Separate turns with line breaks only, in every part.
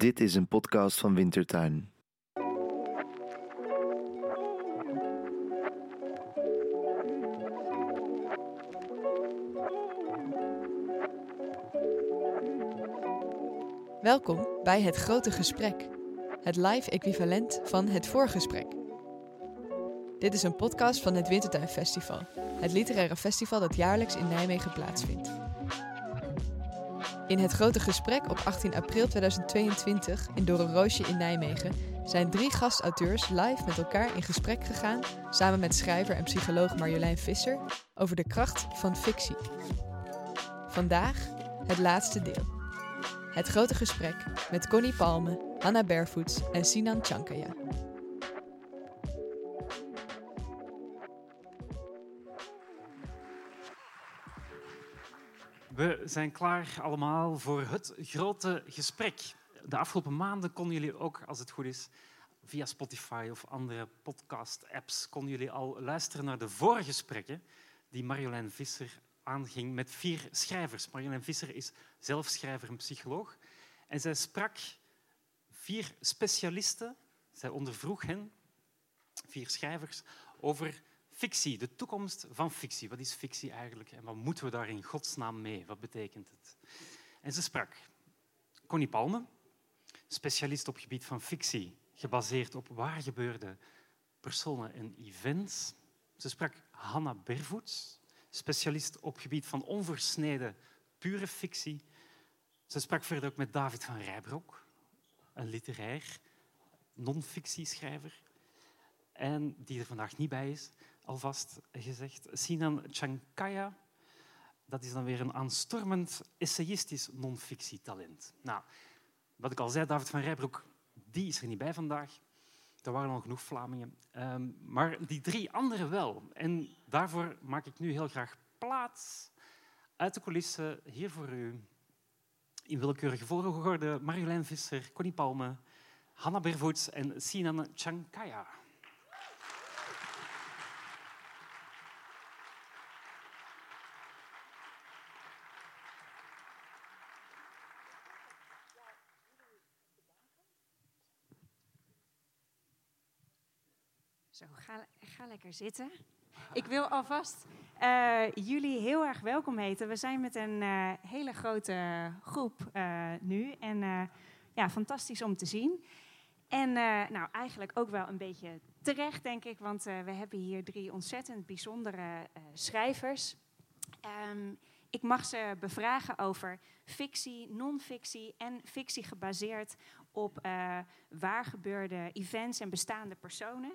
Dit is een podcast van Wintertuin.
Welkom bij Het Grote Gesprek, het live equivalent van het voorgesprek. Dit is een podcast van het Wintertuin Festival, het literaire festival dat jaarlijks in Nijmegen plaatsvindt. In het grote gesprek op 18 april 2022 in Roosje in Nijmegen zijn drie gastauteurs live met elkaar in gesprek gegaan, samen met schrijver en psycholoog Marjolein Visser, over de kracht van fictie. Vandaag het laatste deel. Het grote gesprek met Connie Palme, Hanna Barefoots en Sinan Chankaya.
We zijn klaar allemaal voor het grote gesprek. De afgelopen maanden konden jullie ook, als het goed is, via Spotify of andere podcast-apps, konden jullie al luisteren naar de voorgesprekken die Marjolein Visser aanging met vier schrijvers. Marjolein Visser is zelf schrijver en psycholoog. En zij sprak vier specialisten, zij ondervroeg hen, vier schrijvers, over fictie, de toekomst van fictie. Wat is fictie eigenlijk en wat moeten we daar in godsnaam mee? Wat betekent het? En ze sprak Connie Palme, specialist op gebied van fictie, gebaseerd op waar gebeurde personen en events. Ze sprak Hanna Bervoets, specialist op gebied van onversneden pure fictie. Ze sprak verder ook met David van Rijbroek, een literair non-fictieschrijver, en die er vandaag niet bij is alvast gezegd. Sinan Chankaya, dat is dan weer een aanstormend essayistisch non-fictietalent. Nou, wat ik al zei, David van Rijbroek, die is er niet bij vandaag. Er waren al genoeg Vlamingen. Um, maar die drie anderen wel. En daarvoor maak ik nu heel graag plaats uit de coulissen hier voor u. In willekeurige volgorde Marjolein Visser, Connie Palme, Hanna Bervoets en Sinan Chankaya.
Zo, ga, lekker zitten. Ik wil alvast uh, jullie heel erg welkom heten. We zijn met een uh, hele grote groep uh, nu. En ja, fantastisch om te zien. En nou, eigenlijk ook wel een beetje terecht, denk ik. Want we hebben hier drie ontzettend bijzondere schrijvers. Um, ik mag ze bevragen over fictie, non-fictie en fictie gebaseerd op waar gebeurde events en bestaande personen.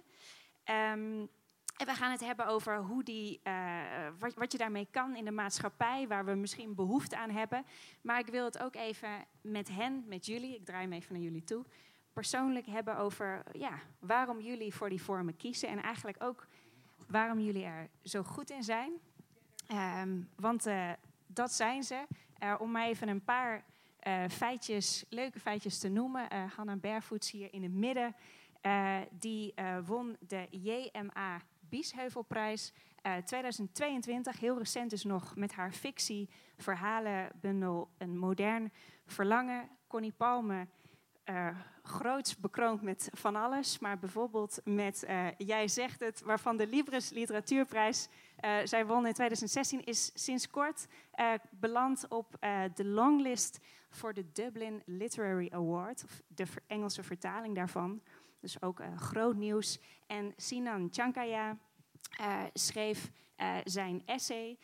Um, en we gaan het hebben over hoe die, uh, wat, wat, je daarmee kan in de maatschappij, waar we misschien behoefte aan hebben. Maar ik wil het ook even met hen, met jullie, ik draai me even naar jullie toe, persoonlijk hebben over ja, waarom jullie voor die vormen kiezen. En eigenlijk ook waarom jullie er zo goed in zijn. Um, want uh, dat zijn ze. Uh, om maar even een paar feitjes, leuke feitjes te noemen. Hanna Barefoots hier in het midden. Uh, die uh, won de JMA Biesheuvelprijs uh, 2022. Heel recent dus nog met haar fictie, verhalenbundel Een modern verlangen. Connie Palme, groots bekroond met van alles. Maar bijvoorbeeld met Jij zegt het, waarvan de Libris Literatuurprijs zij won in 2016, is sinds kort beland op de longlist voor de Dublin Literary Award, of de Engelse vertaling daarvan. Dus ook uh, groot nieuws. En Sinan Chankaya uh, schreef uh, zijn essay,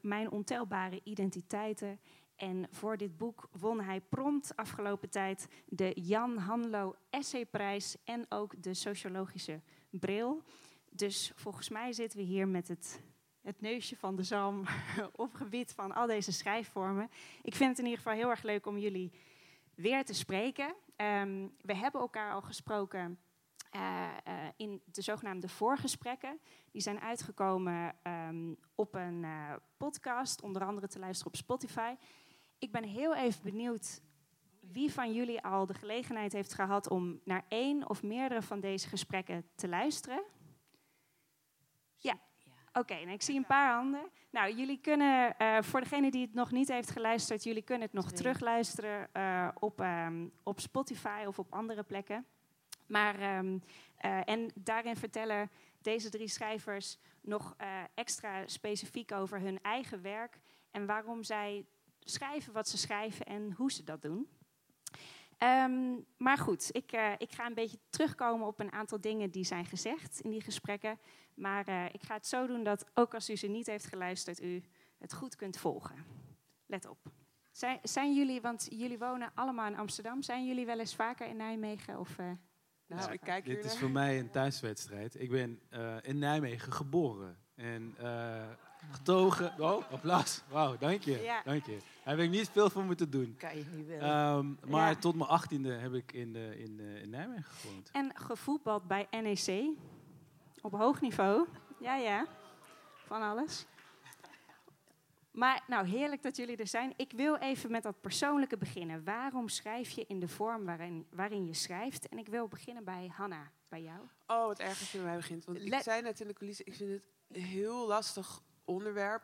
Mijn ontelbare identiteiten. En voor dit boek won hij prompt afgelopen tijd de Jan Hanlo Essayprijs en ook de sociologische bril. Dus volgens mij zitten we hier met het, het neusje van de zalm op gebied van al deze schrijfvormen. Ik vind het in ieder geval heel erg leuk om jullie weer te spreken. Um, we hebben elkaar al gesproken uh, uh, in de zogenaamde voorgesprekken. Die zijn uitgekomen um, op een uh, podcast, onder andere te luisteren op Spotify. Ik ben heel even benieuwd wie van jullie al de gelegenheid heeft gehad om naar één of meerdere van deze gesprekken te luisteren. Oké. Nou, ik zie een paar handen. Nou, jullie kunnen, eh, voor degene die het nog niet heeft geluisterd, jullie kunnen het nog terugluisteren eh, op, ehm, op Spotify of op andere plekken. Maar, ehm, eh, en daarin vertellen deze drie schrijvers nog extra specifiek over hun eigen werk en waarom zij schrijven wat ze schrijven en hoe ze dat doen. Ehm, maar goed, ik, ik ga een beetje terugkomen op een aantal dingen die zijn gezegd in die gesprekken. Maar eh, ik ga het zo doen dat ook als u ze niet heeft geluisterd, u het goed kunt volgen. Let op. Zijn, zijn jullie, want jullie wonen allemaal in Amsterdam, zijn jullie wel eens vaker in Nijmegen? Of, eh,
Nou, ik kijk
Dit is voor mij een thuiswedstrijd. Ik ben eh, in Nijmegen geboren. En eh, getogen... Oh, applaus. Wauw, dank je.
Ja.
Dank je. Daar heb ik niet veel voor moeten doen.
Kan je niet willen.
Ehm, maar
Ja.
tot mijn achttiende heb ik in, in, eh, in Nijmegen gewoond.
En gevoetbald bij NEC. Op hoog niveau. Ja, ja. Van alles. Maar nou, heerlijk dat jullie er zijn. Ik wil even met dat persoonlijke beginnen. Waarom schrijf je in de vorm waarin, waarin je schrijft? En ik wil beginnen bij Hanna, bij jou.
Oh, wat erg als je bij mij begint. Want ik
Let-
zei net in de coulissen, ik vind het een heel lastig onderwerp.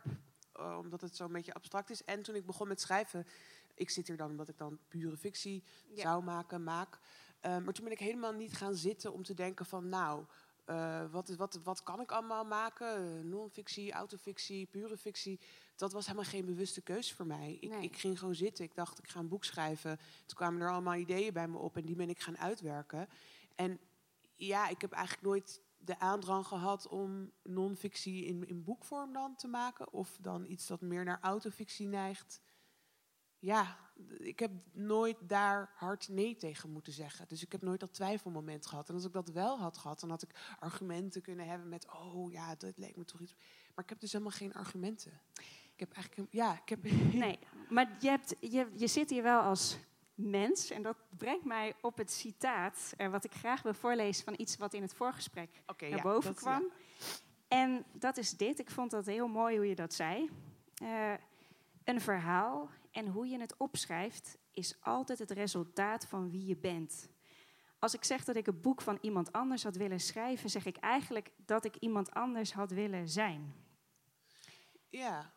eh, omdat het zo'n beetje abstract is. En toen ik begon met schrijven, ik zit hier dan omdat ik dan pure fictie
Ja.
zou maken, maak. Eh, maar toen ben ik helemaal niet gaan zitten om te denken van, nou, eh, wat, wat, wat kan ik allemaal maken? Non-fictie, autofictie, pure fictie. Dat was helemaal geen bewuste keuze voor mij. Ik,
Nee.
ik ging gewoon zitten. Ik dacht, ik ga een boek schrijven. Toen kwamen er allemaal ideeën bij me op en die ben ik gaan uitwerken. En ja, ik heb eigenlijk nooit de aandrang gehad om non-fictie in, in boekvorm dan te maken. Of dan iets dat meer naar autofictie neigt. Ja, ik heb nooit daar hard nee tegen moeten zeggen. Dus ik heb nooit dat twijfelmoment gehad. En als ik dat wel had gehad, dan had ik argumenten kunnen hebben met... oh ja, dat leek me toch iets... Maar ik heb dus helemaal geen argumenten. Ik heb eigenlijk... Ja, ik heb...
Nee, maar je, hebt, je, je zit hier wel als mens. En dat brengt mij op het citaat, eh, wat ik graag wil voorlezen van iets wat in het voorgesprek
Oké,
naar
ja,
boven
dat-
kwam.
ja.
En dat is dit. Ik vond dat heel mooi hoe je dat zei. Eh, een verhaal en hoe je het opschrijft is altijd het resultaat van wie je bent. Als ik zeg dat ik een boek van iemand anders had willen schrijven, zeg ik eigenlijk dat ik iemand anders had willen zijn.
Ja.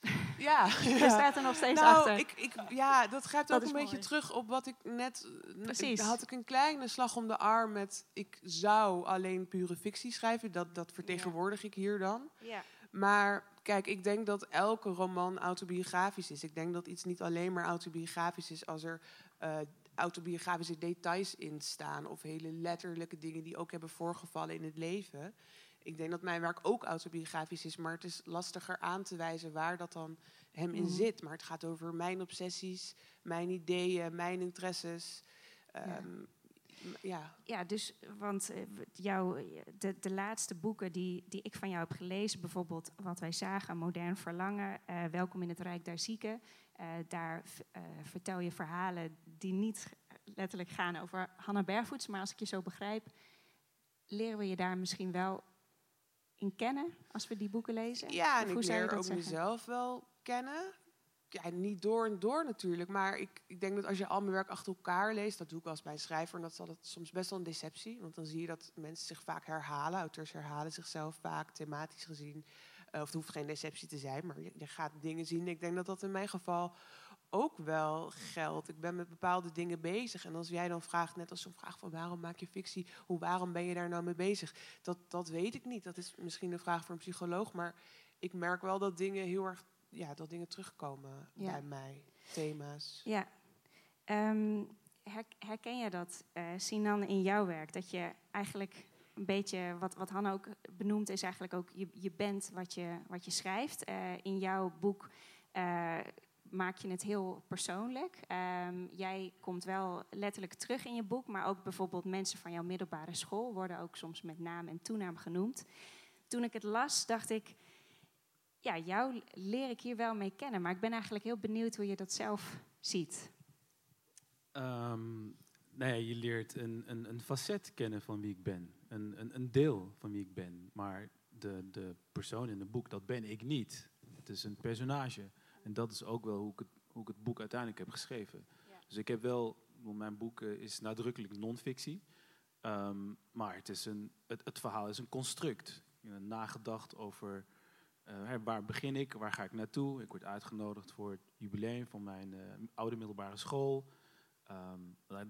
Ja.
Je staat er nog steeds
nou,
achter.
Ik, ik, ja, dat
Dat
ook een beetje terug op wat ik net...
Precies.
had ik een kleine slag om de arm met... Ik zou alleen pure fictie schrijven. Dat, dat vertegenwoordig ik hier dan.
Ja.
Maar kijk, ik denk dat elke roman autobiografisch is. Ik denk dat iets niet alleen maar autobiografisch is als er eh, autobiografische details in staan. Of hele letterlijke dingen die ook hebben voorgevallen in het leven. Ik denk dat mijn werk ook autobiografisch is, maar het is lastiger aan te wijzen waar dat dan hem in
Mhm.
zit. Maar het gaat over mijn obsessies, mijn ideeën, mijn interesses. Ehm, m- ja.
Ja, dus, want eh, w- jouw, de, de laatste boeken die, die ik van jou heb gelezen, bijvoorbeeld Wat wij zagen, Modern Verlangen, eh, Welkom in het Rijk der Zieken, eh, daar eh, vertel je verhalen die niet letterlijk gaan over Hanna Bervoets, maar als ik je zo begrijp, leren we je daar misschien wel in kennen als we die boeken lezen?
Ja, en ik leer
dat
ook
zeggen?
mezelf wel kennen. Ja, niet door en door natuurlijk. Maar ik, ik denk dat als je al mijn werk achter elkaar leest, dat doe ik als bij een schrijver, en dat is altijd soms best wel een deceptie. Want dan zie je dat mensen zich vaak herhalen. Auteurs herhalen zichzelf vaak, thematisch gezien. Eh, of het hoeft geen deceptie te zijn, maar je, je gaat dingen zien. Ik denk dat dat in mijn geval ook wel geldt. Ik ben met bepaalde dingen bezig. En als jij dan vraagt, net als zo'n vraag van waarom maak je fictie, hoe waarom ben je daar nou mee bezig? Dat, dat weet ik niet. Dat is misschien een vraag voor een psycholoog. Maar ik merk wel dat dingen heel erg, ja, dat dingen terugkomen
Ja.
bij mij. Thema's.
Ja. Ehm, her- herken je dat, eh Sinan, in jouw werk? Dat je eigenlijk een beetje, wat, wat Han ook benoemt, is eigenlijk ook, je, je bent wat je, wat je schrijft. Eh, in jouw boek eh, maak je het heel persoonlijk. Ehm, jij komt wel letterlijk terug in je boek, maar ook bijvoorbeeld mensen van jouw middelbare school worden ook soms met naam en toenaam genoemd. Toen ik het las, dacht ik, ja, jou leer ik hier wel mee kennen, maar ik ben eigenlijk heel benieuwd hoe je dat zelf ziet.
Nou ja, je leert een, een, een facet kennen van wie ik ben. Een, een, een deel van wie ik ben. Maar de, de persoon in het boek, dat ben ik niet. Het is een personage. En dat is ook wel hoe ik het, hoe ik het boek uiteindelijk heb geschreven.
Ja.
Dus ik heb wel, mijn boek eh, is nadrukkelijk non-fictie. Ehm, maar het, is een, het, het verhaal is een construct. nagedacht over eh, waar begin ik, waar ga ik naartoe. Ik word uitgenodigd voor het jubileum van mijn eh, oude middelbare school. Ehm,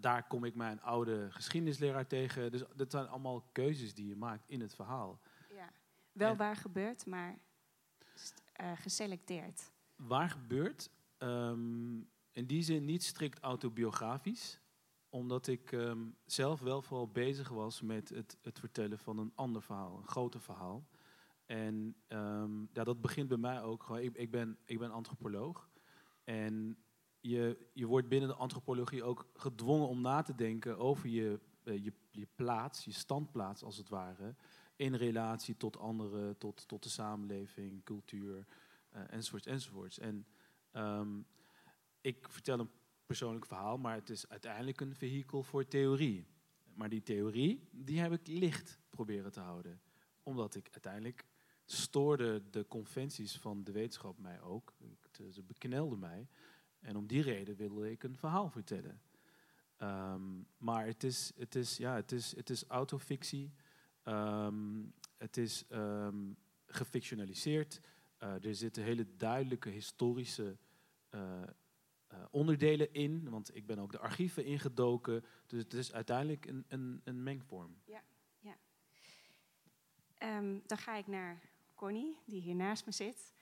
daar kom ik mijn oude geschiedenisleraar tegen. Dus dat zijn allemaal keuzes die je maakt in het verhaal.
Ja. Wel
En-
waar gebeurt, maar eh, geselecteerd.
Waar gebeurt, ehm, in die zin niet strikt autobiografisch, omdat ik ehm, zelf wel vooral bezig was met het, het vertellen van een ander verhaal, een groter verhaal. En ehm, ja, dat begint bij mij ook. Ik, ik, ben, ik ben antropoloog. En je, je wordt binnen de antropologie ook gedwongen om na te denken over je, eh, je, je plaats, je standplaats als het ware, in relatie tot anderen, tot, tot de samenleving, cultuur, eh, enzovoorts, enzovoorts. En ehm, ik vertel een persoonlijk verhaal, maar het is uiteindelijk een vehikel voor theorie. Maar die theorie, die heb ik licht proberen te houden. Omdat ik uiteindelijk stoorde de conventies van de wetenschap mij ook. Ze beknelden mij. En om die reden wilde ik een verhaal vertellen. Ehm, maar het is, het is, ja, het is, het is autofictie. Ehm, het is ehm, gefictionaliseerd. Eh, er zitten hele duidelijke historische eh, eh, onderdelen in. Want ik ben ook de archieven ingedoken. Dus het is uiteindelijk een, een, een mengvorm.
Ehm, dan ga ik naar Connie, die hier naast me zit.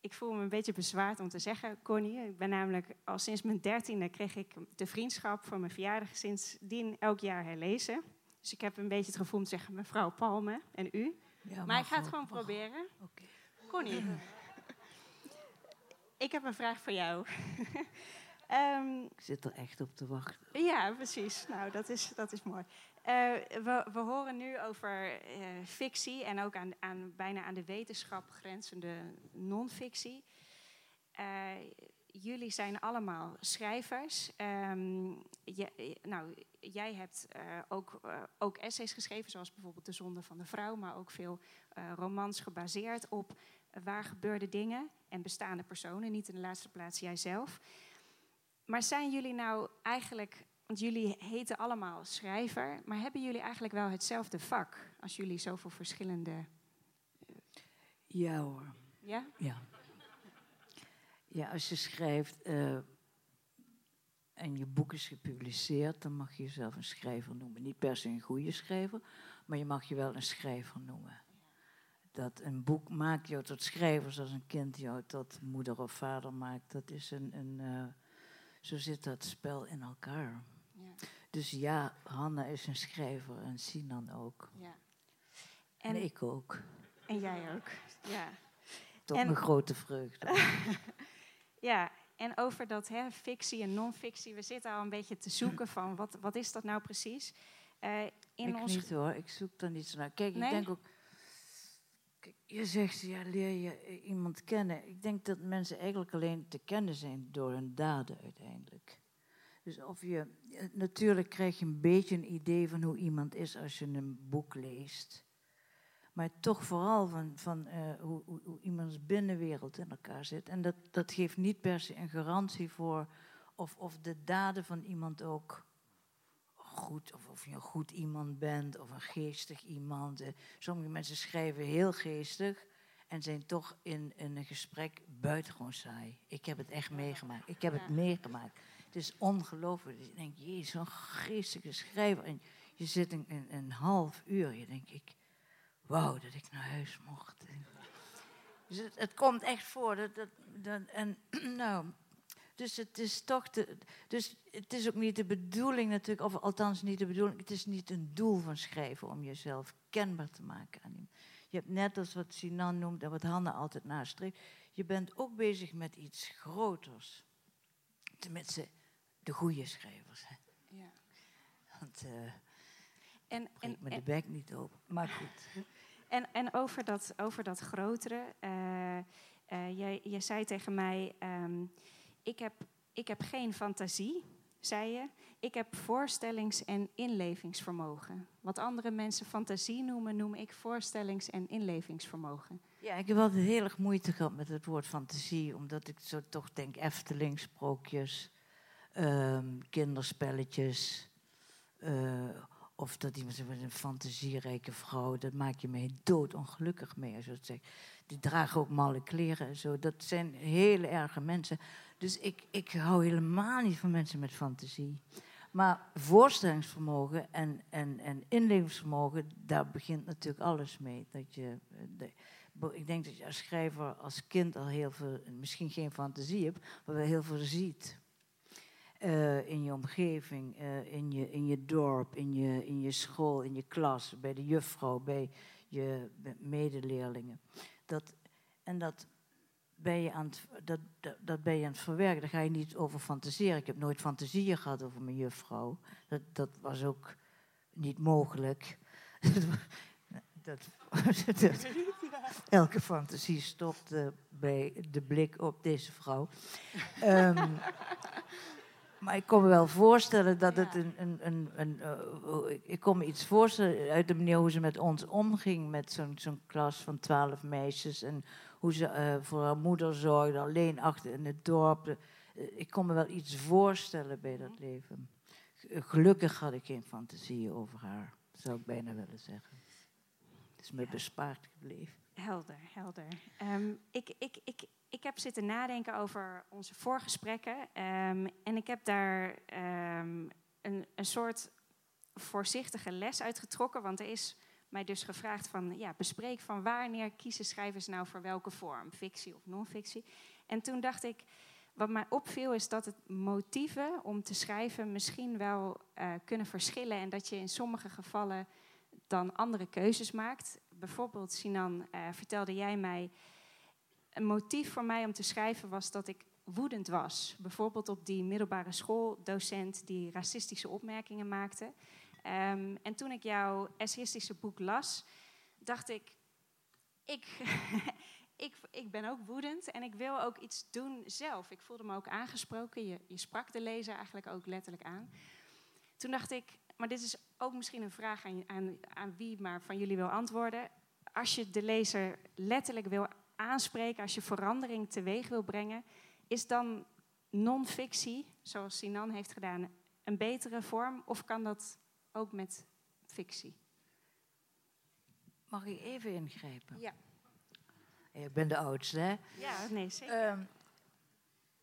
Ik voel me een beetje bezwaard om te zeggen, Connie. Ik ben namelijk al sinds mijn dertiende kreeg ik de vriendschap voor mijn verjaardag sindsdien elk jaar herlezen. Dus ik heb een beetje het gevoel om te zeggen mevrouw Palme en u.
Ja,
maar ik ga het gewoon.
Mag.
proberen.
Oké.
Connie, ik heb een vraag voor jou. Ehm,
Ik zit er echt op te wachten.
ja, precies. Nou, dat is, dat is mooi. Eh, we, horen nu over eh, fictie en ook aan, aan, bijna aan de wetenschap grenzende non-fictie. Eh, jullie zijn allemaal schrijvers. Ehm, je- nou, jij hebt ook, ook essays geschreven, zoals bijvoorbeeld De Zonde van de Vrouw, maar ook veel romans gebaseerd op waar gebeurde dingen en bestaande personen, niet in de laatste plaats jijzelf. Maar zijn jullie nou eigenlijk, want jullie heten allemaal schrijver, maar hebben jullie eigenlijk wel hetzelfde vak als jullie zoveel verschillende.
Ja hoor.
Ja?
Ja. Ja, als je schrijft eh, en je boek is gepubliceerd, dan mag je jezelf een schrijver noemen. Niet per se een goede schrijver, maar je mag je wel een schrijver noemen. Dat een boek maakt jou tot schrijver zoals een kind jou tot moeder of vader maakt. Dat is een, een eh, zo zit dat spel in elkaar. Dus ja, Hanna is een schrijver en Sinan ook.
ja.
En,
En,
ik ook.
en jij ook. Ja.
Tot
En-
mijn grote vreugde.
ja, en over dat hè, fictie en non-fictie, we zitten al een beetje te zoeken van wat, wat is dat nou precies? Eh, in
ik
ons
niet hoor, ik zoek daar niets naar. Kijk,
Nee?
ik denk ook... Kijk, je zegt, ja, leer je iemand kennen. Ik denk dat mensen eigenlijk alleen te kennen zijn door hun daden uiteindelijk. Dus of je... eh, Natuurlijk krijg je een beetje een idee van hoe iemand is als je een boek leest. Maar toch vooral van, van eh, hoe, hoe, hoe iemands binnenwereld in elkaar zit. En dat, dat geeft niet per se een garantie voor of, of de daden van iemand ook goed, of of je een goed iemand bent of een geestig iemand. Eh, Sommige mensen schrijven heel geestig en zijn toch in, in een gesprek buitengewoon saai. Ik heb het echt meegemaakt. Ik heb het meegemaakt. Het is ongelooflijk. Je denkt, jezus, zo'n geestige schrijver. En je zit een, een, een half uur, je denkt, ik, wauw, dat ik naar huis mocht. Dus het, komt echt voor. Dat, dat, en nou, dus het is toch dus het is ook niet de bedoeling natuurlijk, of althans niet de bedoeling, het is niet een doel van schrijven om jezelf kenbaar te maken aan. Je hebt net als wat Sinan noemt en wat Hanna altijd nastreeft, je bent ook bezig met iets groters. Tenminste, de goede schrijvers. Hè.
Ja.
Want eh
En, en,
me de bek niet open. Maar goed.
en, en over, dat, over dat grotere. eh, eh, jij, jij zei tegen mij: ehm, ik, heb, ik heb geen fantasie, zei je. Ik heb voorstellings- en inlevingsvermogen. Wat andere mensen fantasie noemen, noem ik voorstellings- en inlevingsvermogen.
Ja, ik heb altijd heel erg moeite gehad met het woord fantasie, omdat ik zo toch denk Efteling, sprookjes, ehm, kinderspelletjes, eh, Of dat iemand wat een fantasierijke vrouw, dat maak je mij doodongelukkig mee. Als je dat. Die dragen ook malle kleren en zo. Dat zijn hele erge mensen. Dus ik, ik hou helemaal niet van mensen met fantasie. Maar voorstellingsvermogen en, en, en inlevingsvermogen, daar begint natuurlijk alles mee. Dat je, eh, de, ik denk dat je als schrijver, als kind al heel veel, misschien geen fantasie hebt, maar wel heel veel ziet. Eh, in je omgeving, eh, in, je, in je dorp, in je, in je school, in je klas, bij de juffrouw, bij je medeleerlingen. Dat, en dat ben, je aan het, dat, dat, ben je aan het verwerken. Daar ga je niet over fantaseren. Ik heb nooit fantasieën gehad over mijn juffrouw. Dat, dat was ook niet mogelijk. dat, dat, elke fantasie stopt eh, bij de blik op deze vrouw. Ehm, maar ik kon me wel voorstellen dat het een. een, een, een eh, ik kon me iets voorstellen uit de manier hoe ze met ons omging, met zo'n zo'n klas van twaalf meisjes. En hoe ze eh, voor haar moeder zorgde, alleen achter in het dorp. Eh, ik kon me wel iets voorstellen bij dat leven. G- Gelukkig had ik geen fantasie over haar, zou ik bijna willen zeggen. Het is me bespaard gebleven.
Helder, helder. Ehm, ik, ik, ik, ik heb zitten nadenken over onze voorgesprekken. ehm, en ik heb daar ehm, een, een soort voorzichtige les uitgetrokken. Want er is mij dus gevraagd van, ja, bespreek van wanneer kiezen schrijvers nou voor welke vorm, fictie of non-fictie. En toen dacht ik, wat mij opviel is dat het motieven om te schrijven misschien wel eh, kunnen verschillen. En dat je in sommige gevallen dan andere keuzes maakt. Bijvoorbeeld, Sinan, eh, vertelde jij mij... Een motief voor mij om te schrijven was dat ik woedend was. Bijvoorbeeld op die middelbare schooldocent die racistische opmerkingen maakte. Ehm, en toen ik jouw essayistische boek las, dacht ik... Ik, ik, ik ben ook woedend en ik wil ook iets doen zelf. Ik voelde me ook aangesproken. Je, je sprak de lezer eigenlijk ook letterlijk aan. Toen dacht ik, maar dit is ook misschien een vraag aan, aan, aan wie maar van jullie wil antwoorden. Als je de lezer letterlijk wil aanspreken, als je verandering teweeg wil brengen, is dan non-fictie, zoals Sinan heeft gedaan, een betere vorm? Of kan dat ook met fictie?
Mag ik even ingrijpen?
Ja.
Ik ben de oudste, hè?
Ja, nee, zeker.
Ehm,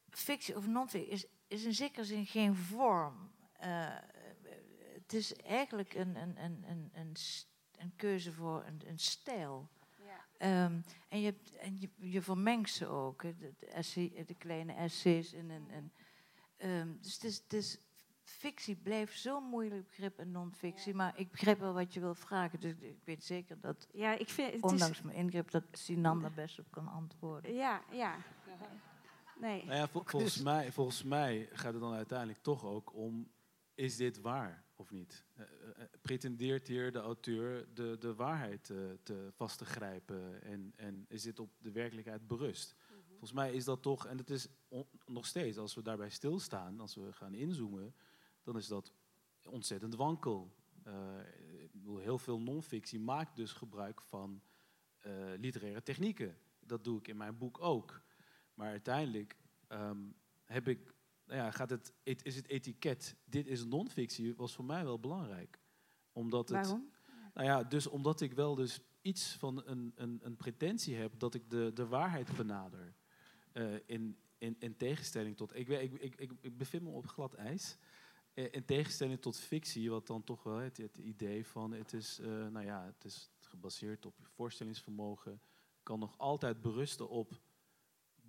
fictie of non-fictie is, is in zekere zin geen vorm. Eh, het is eigenlijk een, een, een, een, een keuze voor een, een stijl. Ehm, en je, hebt- en je, je vermengt ze ook, hè, de, de, essay, de kleine essays. En, en, en, ehm, dus het is, het is, fictie blijft zo'n moeilijk begrip en non-fictie. Maar ik begrijp wel wat je wil vragen. Dus ik weet zeker dat,
ja, ik vind het
ondanks mijn ingreep, dat Sinan daar best op kan antwoorden.
Ja, ja. Nee.
Nou ja, vol- volgens, mij, volgens mij gaat het dan uiteindelijk toch ook om, is dit waar of niet? Eh, eh, eh, pretendeert hier de auteur de, de waarheid eh, te vast te grijpen en, en is dit op de werkelijkheid berust? Volgens mij is dat toch, en het is on- nog steeds, als we daarbij stilstaan, als we gaan inzoomen, dan is dat ontzettend wankel. Ik bedoel, heel veel non-fictie maakt dus gebruik van literaire technieken. Dat doe ik in mijn boek ook. Maar uiteindelijk ehm, heb ik, nou ja, gaat het, et- is het etiket, dit is non-fictie, was voor mij wel belangrijk. Omdat het,
Waarom?
nou ja, dus omdat ik wel dus iets van een, een, een pretentie heb dat ik de, de waarheid benader. Eh, in, in, in tegenstelling tot, ik, weet- ik, ik, ik, ik bevind me op glad ijs. Eh, in tegenstelling tot fictie, wat dan toch wel het, het idee van, het is, eh, nou ja, het is gebaseerd op je voorstellingsvermogen, kan nog altijd berusten op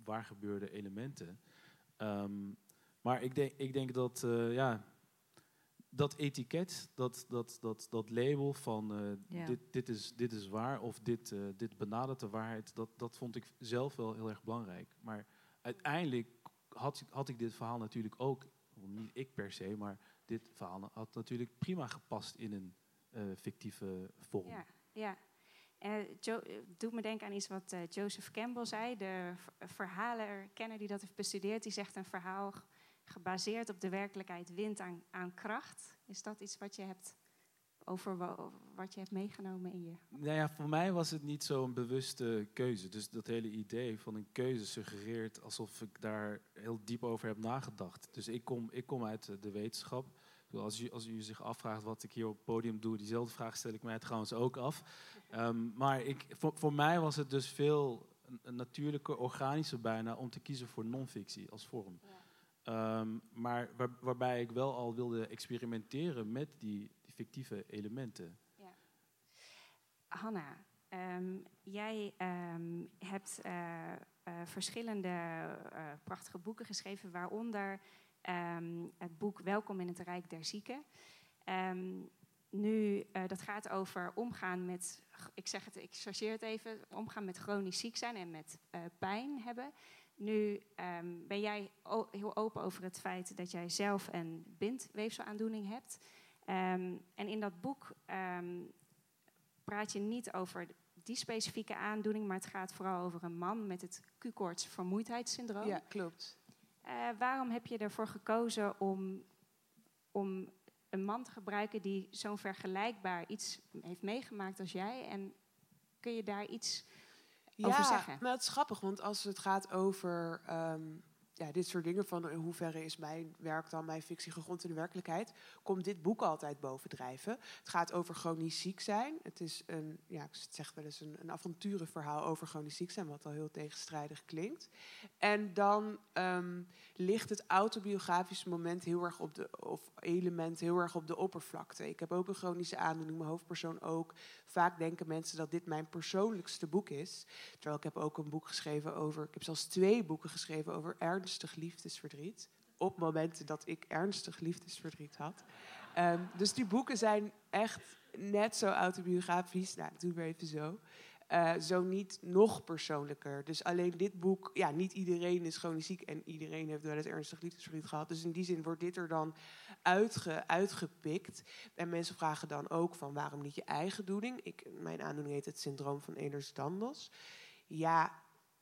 waar gebeurde elementen. Ehm, maar ik denk, ik denk dat, eh, ja, dat etiket, dat, dat, dat, dat label van eh,
Ja.
dit, dit, is, dit is waar of dit, eh, dit benadert de waarheid, dat, dat vond ik zelf wel heel erg belangrijk. Maar uiteindelijk had, ik- had ik dit verhaal natuurlijk ook, niet ik per se, maar dit verhaal had natuurlijk prima gepast in een fictieve vorm.
Ja, ja. Jo- eh, doet me denken aan iets wat Joseph Campbell zei, de verhalenkenner die dat heeft bestudeerd. Die zegt een verhaal gebaseerd op de werkelijkheid wint aan, aan kracht. Is dat iets wat je hebt over wa- wat je hebt meegenomen in je?
Nou ja, voor mij was het niet zo'n bewuste keuze. Dus dat hele idee van een keuze suggereert alsof ik daar heel diep over heb nagedacht. Dus ik kom, ik kom uit de wetenschap. Als u, als u zich afvraagt wat ik hier op het podium doe, diezelfde vraag stel ik mij trouwens ook af. Ehm, maar ik, voor, voor mij was het dus veel een, een natuurlijke, organische bijna om te kiezen voor non-fictie als vorm. Ehm, maar waar- waarbij ik wel al wilde experimenteren met die, die fictieve elementen.
Hanna, ehm, jij ehm, hebt eh, eh, verschillende eh, prachtige boeken geschreven, waaronder het boek Welkom in het Rijk der Zieken. Nu, dat gaat over omgaan met, ik zeg het, ik chargeer het even, omgaan met chronisch ziek zijn en met pijn hebben. Nu ehm, ben jij heel open over het feit dat jij zelf een bindweefselaandoening hebt. Ehm, en in dat boek ehm, praat je niet over die specifieke aandoening, maar het gaat vooral over een man met het Q-koorts vermoeidheidssyndroom.
Ja, klopt.
Eh, waarom heb je ervoor gekozen om, om een man te gebruiken die zo'n vergelijkbaar iets heeft meegemaakt als jij? En kun je daar iets over zeggen?
maar het is grappig, want als het gaat over ehm, ja, dit soort dingen, van in hoeverre is mijn werk dan, mijn fictie gegrond in de werkelijkheid, komt dit boek altijd bovendrijven. Het gaat over chronisch ziek zijn. Het is een, ja, ik zeg wel eens een, een avonturenverhaal over chronisch ziek zijn, wat al heel tegenstrijdig klinkt. En dan ehm, ligt het autobiografische moment heel erg op de, of element heel erg op de oppervlakte. Ik heb ook een chronische aandoening, mijn hoofdpersoon ook. Vaak denken mensen dat dit mijn persoonlijkste boek is. Terwijl ik heb ook een boek geschreven over, ik heb zelfs twee boeken geschreven over ernstig liefdesverdriet. Op momenten dat ik ernstig liefdesverdriet had. Ehm, dus die boeken zijn echt net zo autobiografisch. Nou, doe maar even zo. Eh, zo niet nog persoonlijker. Dus alleen dit boek, ja, niet iedereen is chronisch ziek en iedereen heeft wel eens ernstig liefdesverdriet gehad. Dus in die zin wordt dit er dan uitge, uitgepikt. En mensen vragen dan ook van waarom niet je eigen doening? Ik, mijn aandoening heet het syndroom van Ehlers-Danlos. Ja,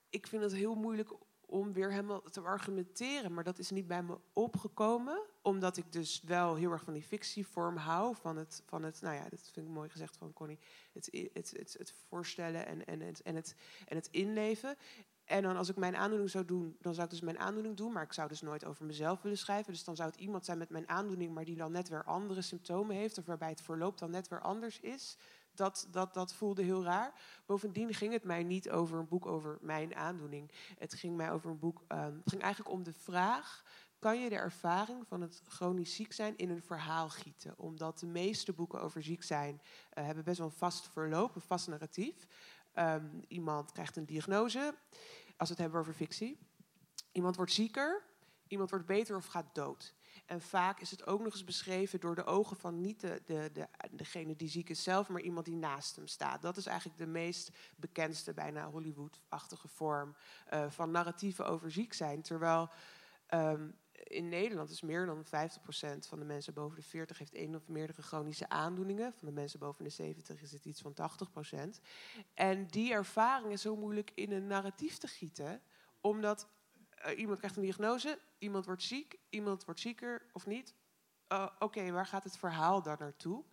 ik vind het heel moeilijk om weer helemaal te argumenteren. Maar dat is niet bij me opgekomen. Omdat ik dus wel heel erg van die fictievorm hou. Van het, van het nou ja, dat vind ik mooi gezegd van Connie. Het, het, het, het voorstellen en, en, het, en, het, en het inleven. En dan als ik mijn aandoening zou doen, dan zou ik dus mijn aandoening doen. Maar ik zou dus nooit over mezelf willen schrijven. Dus dan zou het iemand zijn met mijn aandoening, maar die dan net weer andere symptomen heeft. Of waarbij het verloop dan net weer anders is. Dat, dat, dat voelde heel raar. Bovendien ging het mij niet over een boek over mijn aandoening. Het ging mij over een boek. ehm, het ging eigenlijk om de vraag: kan je de ervaring van het chronisch ziek zijn in een verhaal gieten? Omdat de meeste boeken over ziek zijn eh, hebben best wel een vast verloop, een vast narratief. Ehm, iemand krijgt een diagnose, als we het hebben over fictie. Iemand wordt zieker, iemand wordt beter of gaat dood. En vaak is het ook nog eens beschreven door de ogen van niet de, de, de, degene die ziek is zelf, maar iemand die naast hem staat. Dat is eigenlijk de meest bekendste, bijna Hollywood-achtige vorm eh, van narratieven over ziek zijn. Terwijl ehm, in Nederland is meer dan 50% van de mensen boven de 40 heeft één of meerdere chronische aandoeningen. Van de mensen boven de 70 is het iets van 80%. En die ervaring is zo moeilijk in een narratief te gieten, omdat eh, iemand krijgt een diagnose, iemand wordt ziek, iemand wordt zieker of niet. Uh, Oké, waar gaat het verhaal dan naartoe?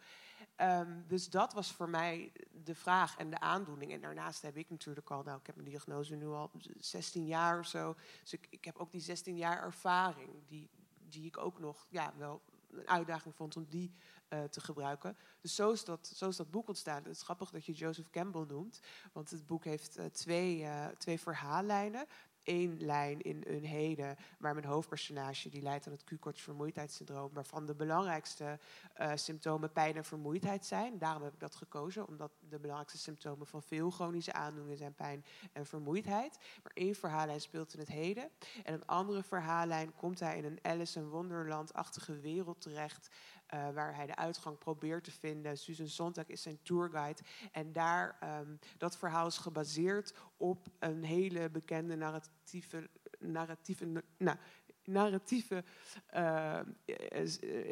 Ehm, dus dat was voor mij de vraag en de aandoening. En daarnaast heb ik natuurlijk al, nou, ik heb mijn diagnose nu al 16 jaar of zo. Dus ik, heb ook die 16 jaar ervaring, die, die ik ook nog ja, wel een uitdaging vond om die uh, te gebruiken. Dus zo is, dat, zo is dat boek ontstaan. Het is grappig dat je Joseph Campbell noemt, want het boek heeft uh, twee, twee verhaallijnen één lijn in een heden, waar mijn hoofdpersonage die leidt aan het Q-koorts vermoeidheidssyndroom, waarvan de belangrijkste uh, symptomen pijn en vermoeidheid zijn. Daarom heb ik dat gekozen, omdat de belangrijkste symptomen van veel chronische aandoeningen zijn pijn en vermoeidheid. Maar één verhaallijn speelt in het heden en een andere verhaallijn komt hij in een Alice in Wonderland-achtige wereld terecht. Uh, waar hij de uitgang probeert te vinden. Susan Sontag is zijn tourguide. En daar, um, dat verhaal is gebaseerd op een hele bekende narratieve, narratieve, narratieve uh,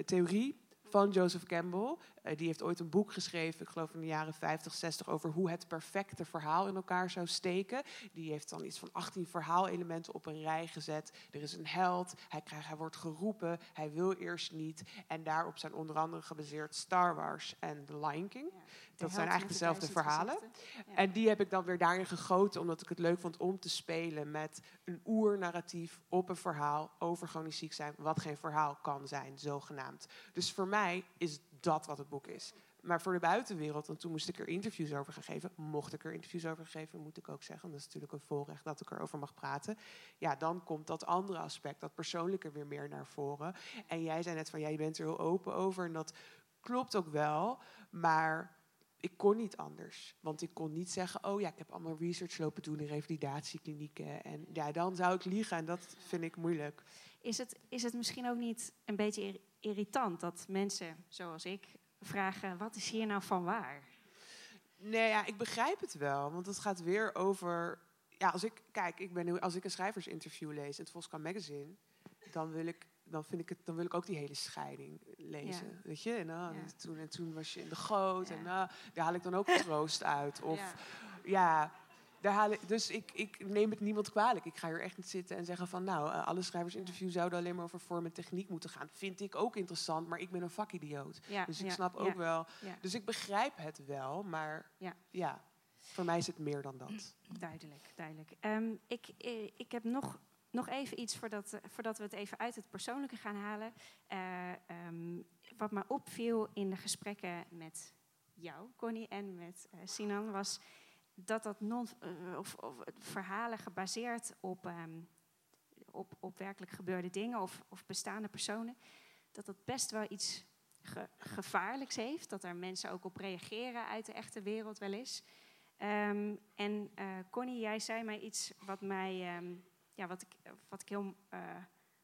theorie van Joseph Campbell. Uh, die heeft ooit een boek geschreven, ik geloof in de jaren 50, 60, over hoe het perfecte verhaal in elkaar zou steken. Die heeft dan iets van 18 verhaalelementen op een rij gezet. Er is een held, hij, krijgt, hij wordt geroepen, hij wil eerst niet. En daarop zijn onder andere gebaseerd Star Wars en The Lion King. Ja. Dat zijn eigenlijk dezelfde verhalen.
Ja.
En die heb ik dan weer daarin gegoten, omdat ik het leuk vond om te spelen met een oernarratief op een verhaal over chronisch ziek zijn, wat geen verhaal kan zijn, zogenaamd. Dus voor mij is dat wat het boek is. Maar voor de buitenwereld, want toen moest ik er interviews over gaan geven, mocht ik er interviews over geven, moet ik ook zeggen, dat is natuurlijk een voorrecht dat ik erover mag praten. Ja, dan komt dat andere aspect, dat persoonlijke weer meer naar voren. En jij zei net van, ja, je bent er heel open over en dat klopt ook wel, maar ik kon niet anders. Want ik kon niet zeggen, oh ja, ik heb allemaal research lopen doen in revalidatieklinieken. En ja, dan zou ik liegen en dat vind ik moeilijk.
Is het, is het misschien ook niet een beetje ir- irritant dat mensen zoals ik vragen: wat is hier nou van waar?
Nee, ja, ik begrijp het wel. Want het gaat weer over... Ja, als ik, kijk, ik ben, als ik een schrijversinterview lees in het Volkskrant Magazine... dan wil ik... Dan, vind ik het, dan wil ik ook die hele scheiding lezen.
Ja.
Weet je? En,
Ja.
toen, en toen was je in de goot.
Ja.
En daar haal ik dan ook troost uit. Of
Ja.
daar haal ik, dus ik, ik neem het niemand kwalijk. Ik ga hier echt niet zitten en zeggen van... nou, eh, alle schrijversinterviews zouden alleen maar over vorm en techniek moeten gaan. Vind ik ook interessant, maar ik ben een vakidioot.
Ja,
Dus ik snap ook wel...
ja.
Dus ik begrijp het wel, maar
Ja.
ja, voor mij is het meer dan dat.
Duidelijk, duidelijk. Ehm, ik, eh, ik heb nog, nog even iets voordat, eh, voordat we het even uit het persoonlijke gaan halen. Eh, ehm, wat me opviel in de gesprekken met jou, Connie, en met eh, Sinan, was dat dat non, of, verhalen gebaseerd op, ehm, op, op werkelijk gebeurde dingen of, of bestaande personen, dat dat best wel iets ge- gevaarlijks heeft. Dat er mensen ook op reageren uit de echte wereld wel eens. Ehm, en Connie, jij zei mij iets wat, mij, ja, wat, ik, wat ik heel eh,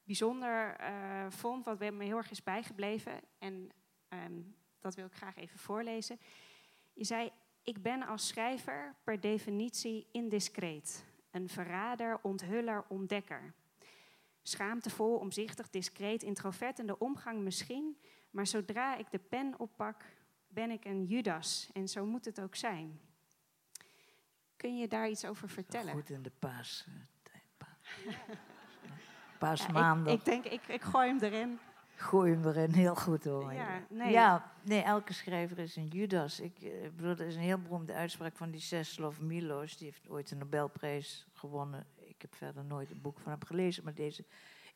bijzonder eh, vond, wat me heel erg is bijgebleven. En ehm, dat wil ik graag even voorlezen. Je zei, ik ben als schrijver per definitie indiscreet. Een verrader, onthuller, ontdekker. Schaamtevol, omzichtig, discreet, introvert in de omgang misschien. Maar zodra ik de pen oppak, ben ik een Judas. En zo moet het ook zijn. Kun je daar iets over vertellen?
Goed in de paas. Pa-
Ja,
Paasmaandag.
ik, ik denk, ik, ik gooi hem erin.
Gooi hem erin, heel goed hoor.
Ja, nee.
ja, nee, elke schrijver is een Judas. Ik eh, bedoel, er is een heel beroemde uitspraak van die Czeslaw Milos. Die heeft ooit de Nobelprijs gewonnen. Ik heb verder nooit een boek van hem gelezen, maar deze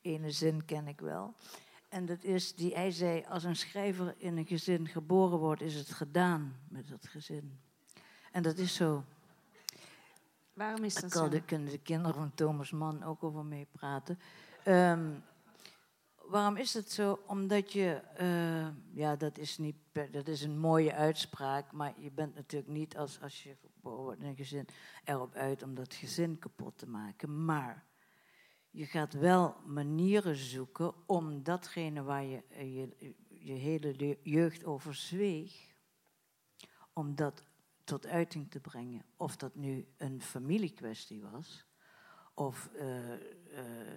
ene zin ken ik wel. En dat is die hij zei, als een schrijver in een gezin geboren wordt, is het gedaan met dat gezin. En dat is zo.
Waarom is
Daar
dat zo?
de, kunnen de kinderen van Thomas Mann ook over meepraten. Ehm, waarom is het zo? Omdat je, eh, ja, dat is, niet dat is een mooie uitspraak, maar je bent natuurlijk niet als, als je geboren wordt in een gezin erop uit om dat gezin kapot te maken. Maar je gaat wel manieren zoeken om datgene waar je eh, je, je hele le- jeugd over zweeg, om dat tot uiting te brengen. Of dat nu een familiekwestie was, of eh, eh,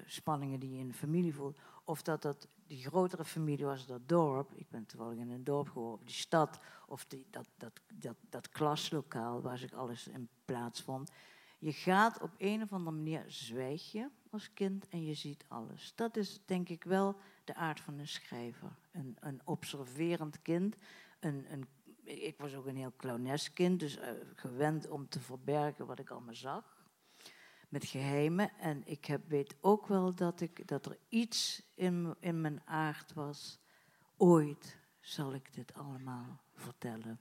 spanningen die je in de familie voelt, of dat dat die grotere familie was, dat dorp. Ik ben toevallig in een dorp geworden, of die stad, of die, dat, dat, dat, dat klaslokaal waar zich alles in plaatsvond. Je gaat op een of andere manier zwijg je als kind en je ziet alles. Dat is denk ik wel de aard van een schrijver. Een, een observerend kind. Een, een, ik was ook een heel clownesk kind, dus eh, gewend om te verbergen wat ik allemaal zag. Met geheimen. En ik heb, weet ook wel dat, ik, dat er iets in, in mijn aard was. Ooit zal ik dit allemaal vertellen.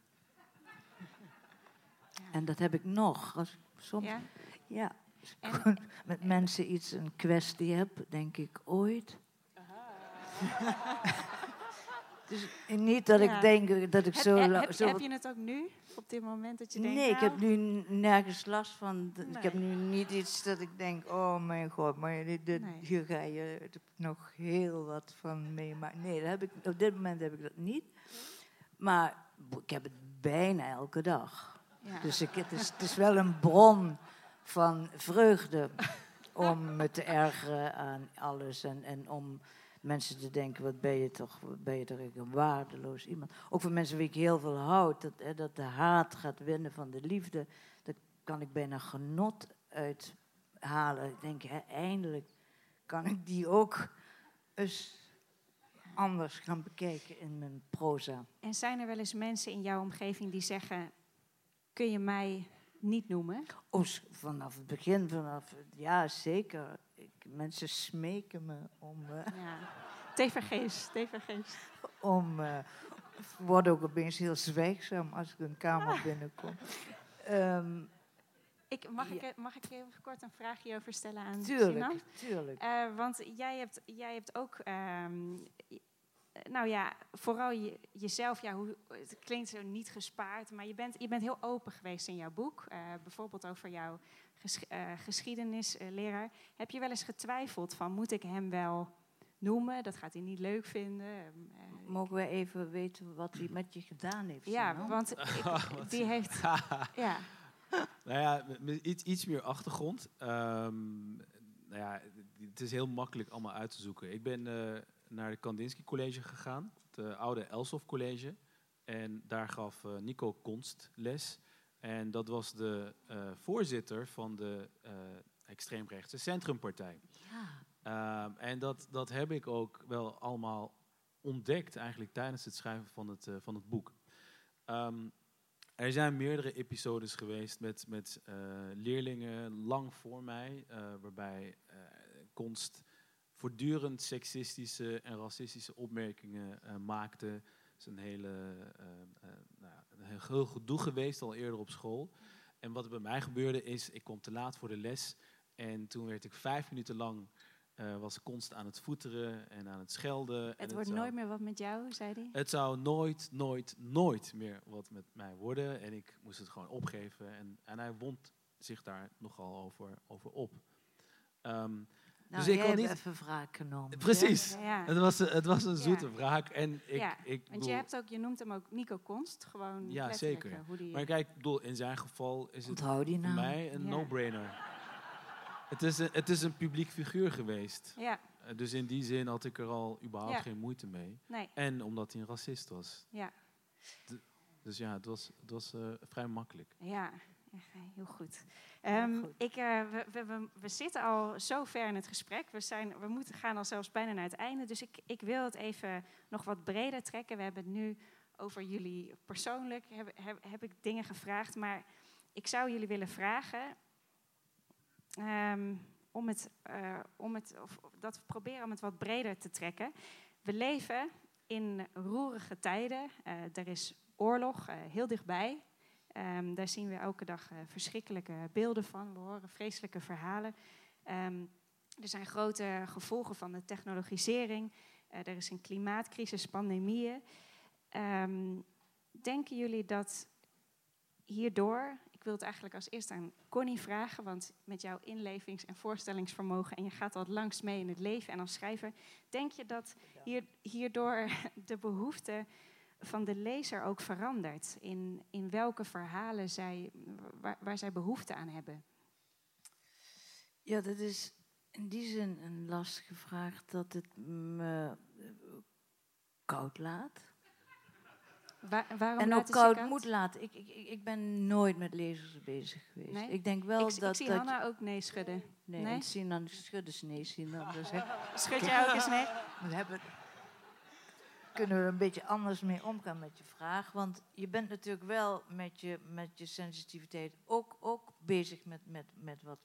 En dat heb ik nog. Als ik soms
Ja?
ja, als ik
En-
met mensen iets, een kwestie heb, denk ik ooit. dus niet dat
Ja.
ik denk dat ik
Heb,
zo...
heb,
zo
heb je het ook nu, op dit moment, dat je denkt...
nee, ik
nou,
heb nu n- nergens last van. Ik heb nu niet iets dat ik denk, oh mijn god, maar dit, dit-
Nee.
hier ga je nog heel wat van meemaken. Nee, dat heb ik, op dit moment heb ik dat niet. Maar ik heb het bijna elke dag.
ja.
Dus ik, het, is, het is wel een bron van vreugde om me te ergeren aan alles en, en om mensen te denken, wat ben je toch, wat ben je toch een waardeloos iemand. Ook voor mensen wie ik heel veel houd, dat, hè, dat de haat gaat winnen van de liefde, daar kan ik bijna genot uithalen. Ik denk, hè, eindelijk kan ik die ook eens anders gaan bekijken in mijn proza.
En zijn er wel eens mensen in jouw omgeving die zeggen: Kun je mij niet noemen?
Oh, vanaf het begin, vanaf, ja zeker. Mensen smeken me om, eh,
Ja. TVG's.
om ik word ook opeens heel zwijgzaam als ik een kamer binnenkom. Ehm,
Ik, mag, ik,
Ja.
eh, mag ik even kort een vraagje over stellen aan Sinan?
tuurlijk, tuurlijk.
Eh, want jij hebt, jij hebt ook, ehm, eh, nou ja, vooral je, jezelf, ja, hoe, het klinkt zo niet gespaard, maar je bent, je bent heel open geweest in jouw boek. Bijvoorbeeld over jouw ges, eh, geschiedenisleraar. Heb je wel eens getwijfeld van, moet ik hem wel noemen? Dat gaat hij niet leuk vinden. Ehm, eh,
Mogen wij even weten wat hij met je gedaan heeft?
ja, want ik- die heeft, ja,
Nou ja, iets, iets meer achtergrond. Ehm, nou ja, het is heel makkelijk allemaal uit te zoeken. Ik ben eh, naar het Kandinsky College gegaan, het oude Elsof College. En daar gaf Nico Konst les. En dat was de eh, voorzitter van de eh, extreemrechtse Centrumpartij.
ja.
Ehm, en dat, dat heb ik ook wel allemaal ontdekt eigenlijk tijdens het schrijven van het, eh, van het boek. Ehm, er zijn meerdere episodes geweest met, met leerlingen lang voor mij, waarbij Konst voortdurend seksistische en racistische opmerkingen maakte. Het is een hele eh, eh, nou, een heel- gedoe geweest al eerder op school. En wat er bij mij gebeurde is, ik kwam te laat voor de les. En toen werd ik vijf minuten lang, eh, was Konst aan het voeteren en aan het schelden. en
het wordt
zou-
nooit meer wat met jou, zei hij.
het zou nooit, nooit, nooit meer wat met mij worden. En ik moest het gewoon opgeven. En, en hij wond zich daar nogal over, over op. Ehm,
Nou,
dus ik
hebt
niet-
even wraak genomen.
precies.
Ja, ja.
Het was, het was een
Ja.
zoete wraak. En ik,
Ja,
ik
Want
bedoel-
je, hebt ook, je noemt hem ook Nico Konst, gewoon
Ja, zeker.
eh, Hoe die,
Maar kijk, ik bedoel, in zijn geval is het voor mij een
Ja.
no-brainer. Het is, een, het is een publiek figuur geweest.
ja,
Eh, Dus in die zin had ik er al überhaupt
Ja.
geen moeite mee.
nee,
En omdat hij een racist was.
ja.
Dus ja, het was, het was eh, vrij makkelijk.
Ja, heel goed. Ehm. Ik, eh, we, we, zitten al zo ver in het gesprek. We, zijn, we moeten, gaan al zelfs bijna naar het einde. Dus ik, ik wil het even nog wat breder trekken. We hebben het nu over jullie persoonlijk. Heb, heb, heb ik dingen gevraagd. Maar ik zou jullie willen vragen. ehm, om het, eh, om het, of dat we proberen om het wat breder te trekken. We leven in roerige tijden. Eh, er is oorlog heel dichtbij. Ehm, daar zien we elke dag eh, verschrikkelijke beelden van. We horen vreselijke verhalen. Ehm, er zijn grote gevolgen van de technologisering. Eh, er is een klimaatcrisis, pandemieën. Ehm, denken jullie dat hierdoor, ik wil het eigenlijk als eerst aan Connie vragen, want met jouw inlevings- en voorstellingsvermogen en je gaat al langs mee in het leven en als schrijver, denk je dat hier, hierdoor de behoefte van de lezer ook verandert in, in welke verhalen zij, waar, waar zij behoefte aan hebben?
Ja, dat is in die zin een lastige vraag dat het me koud laat.
Waar, waarom
en ook koud, moet laten. Ik, ik, ik- ben nooit met lezers bezig geweest.
Nee?
Ik denk wel
ik,
dat...
ik zie
dat
Hanna ook nee schudden.
nee,
nee?
Sinan schudden ze nee, Sinan. Dus hè,
Schud jij ook eens nee?
we hebben, kunnen we een beetje anders mee omgaan met je vraag. Want je bent natuurlijk wel met je, met je sensitiviteit ook, ook bezig met, met, met wat,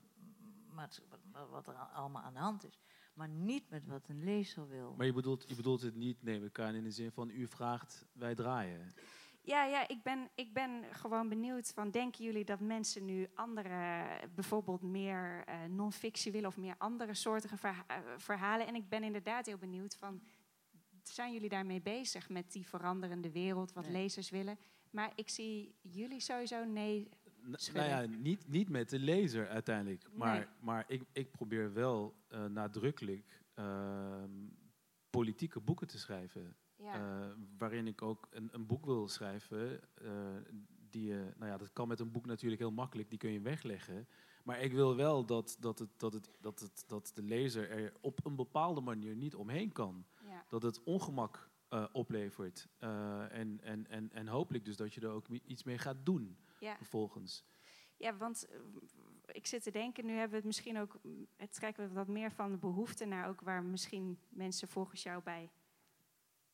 wat, wat er allemaal aan de hand is. Maar niet met wat een lezer wil.
Maar je bedoelt, je bedoelt het niet neem ik aan in de zin van u vraagt, wij draaien.
Ja, ja ik, ben, ik ben gewoon benieuwd van, denken jullie dat mensen nu andere, bijvoorbeeld meer eh non-fictie willen of meer andere soortige verha- eh, verhalen? En ik ben inderdaad heel benieuwd van, zijn jullie daarmee bezig met die veranderende wereld, wat
Nee.
lezers willen? Maar ik zie jullie sowieso nee. Schudden.
nou ja, niet, niet met de lezer uiteindelijk. Maar,
Nee.
maar ik, ik probeer wel eh, nadrukkelijk ehm, politieke boeken te schrijven.
Ja,
Eh, waarin ik ook een, een boek wil schrijven. eh, die nou ja, dat kan met een boek natuurlijk heel makkelijk, die kun je wegleggen. Maar ik wil wel dat, dat, het, dat, het, dat, het, dat de lezer er op een bepaalde manier niet omheen kan.
Ja.
Dat het ongemak eh, oplevert. Eh, en, en, en, en hopelijk dus dat je er ook iets mee gaat doen
ja.
vervolgens.
Ja, want eh, ik zit te denken, nu hebben we het misschien ook, het trekken we wat meer van de behoefte naar ook waar misschien mensen volgens jou bij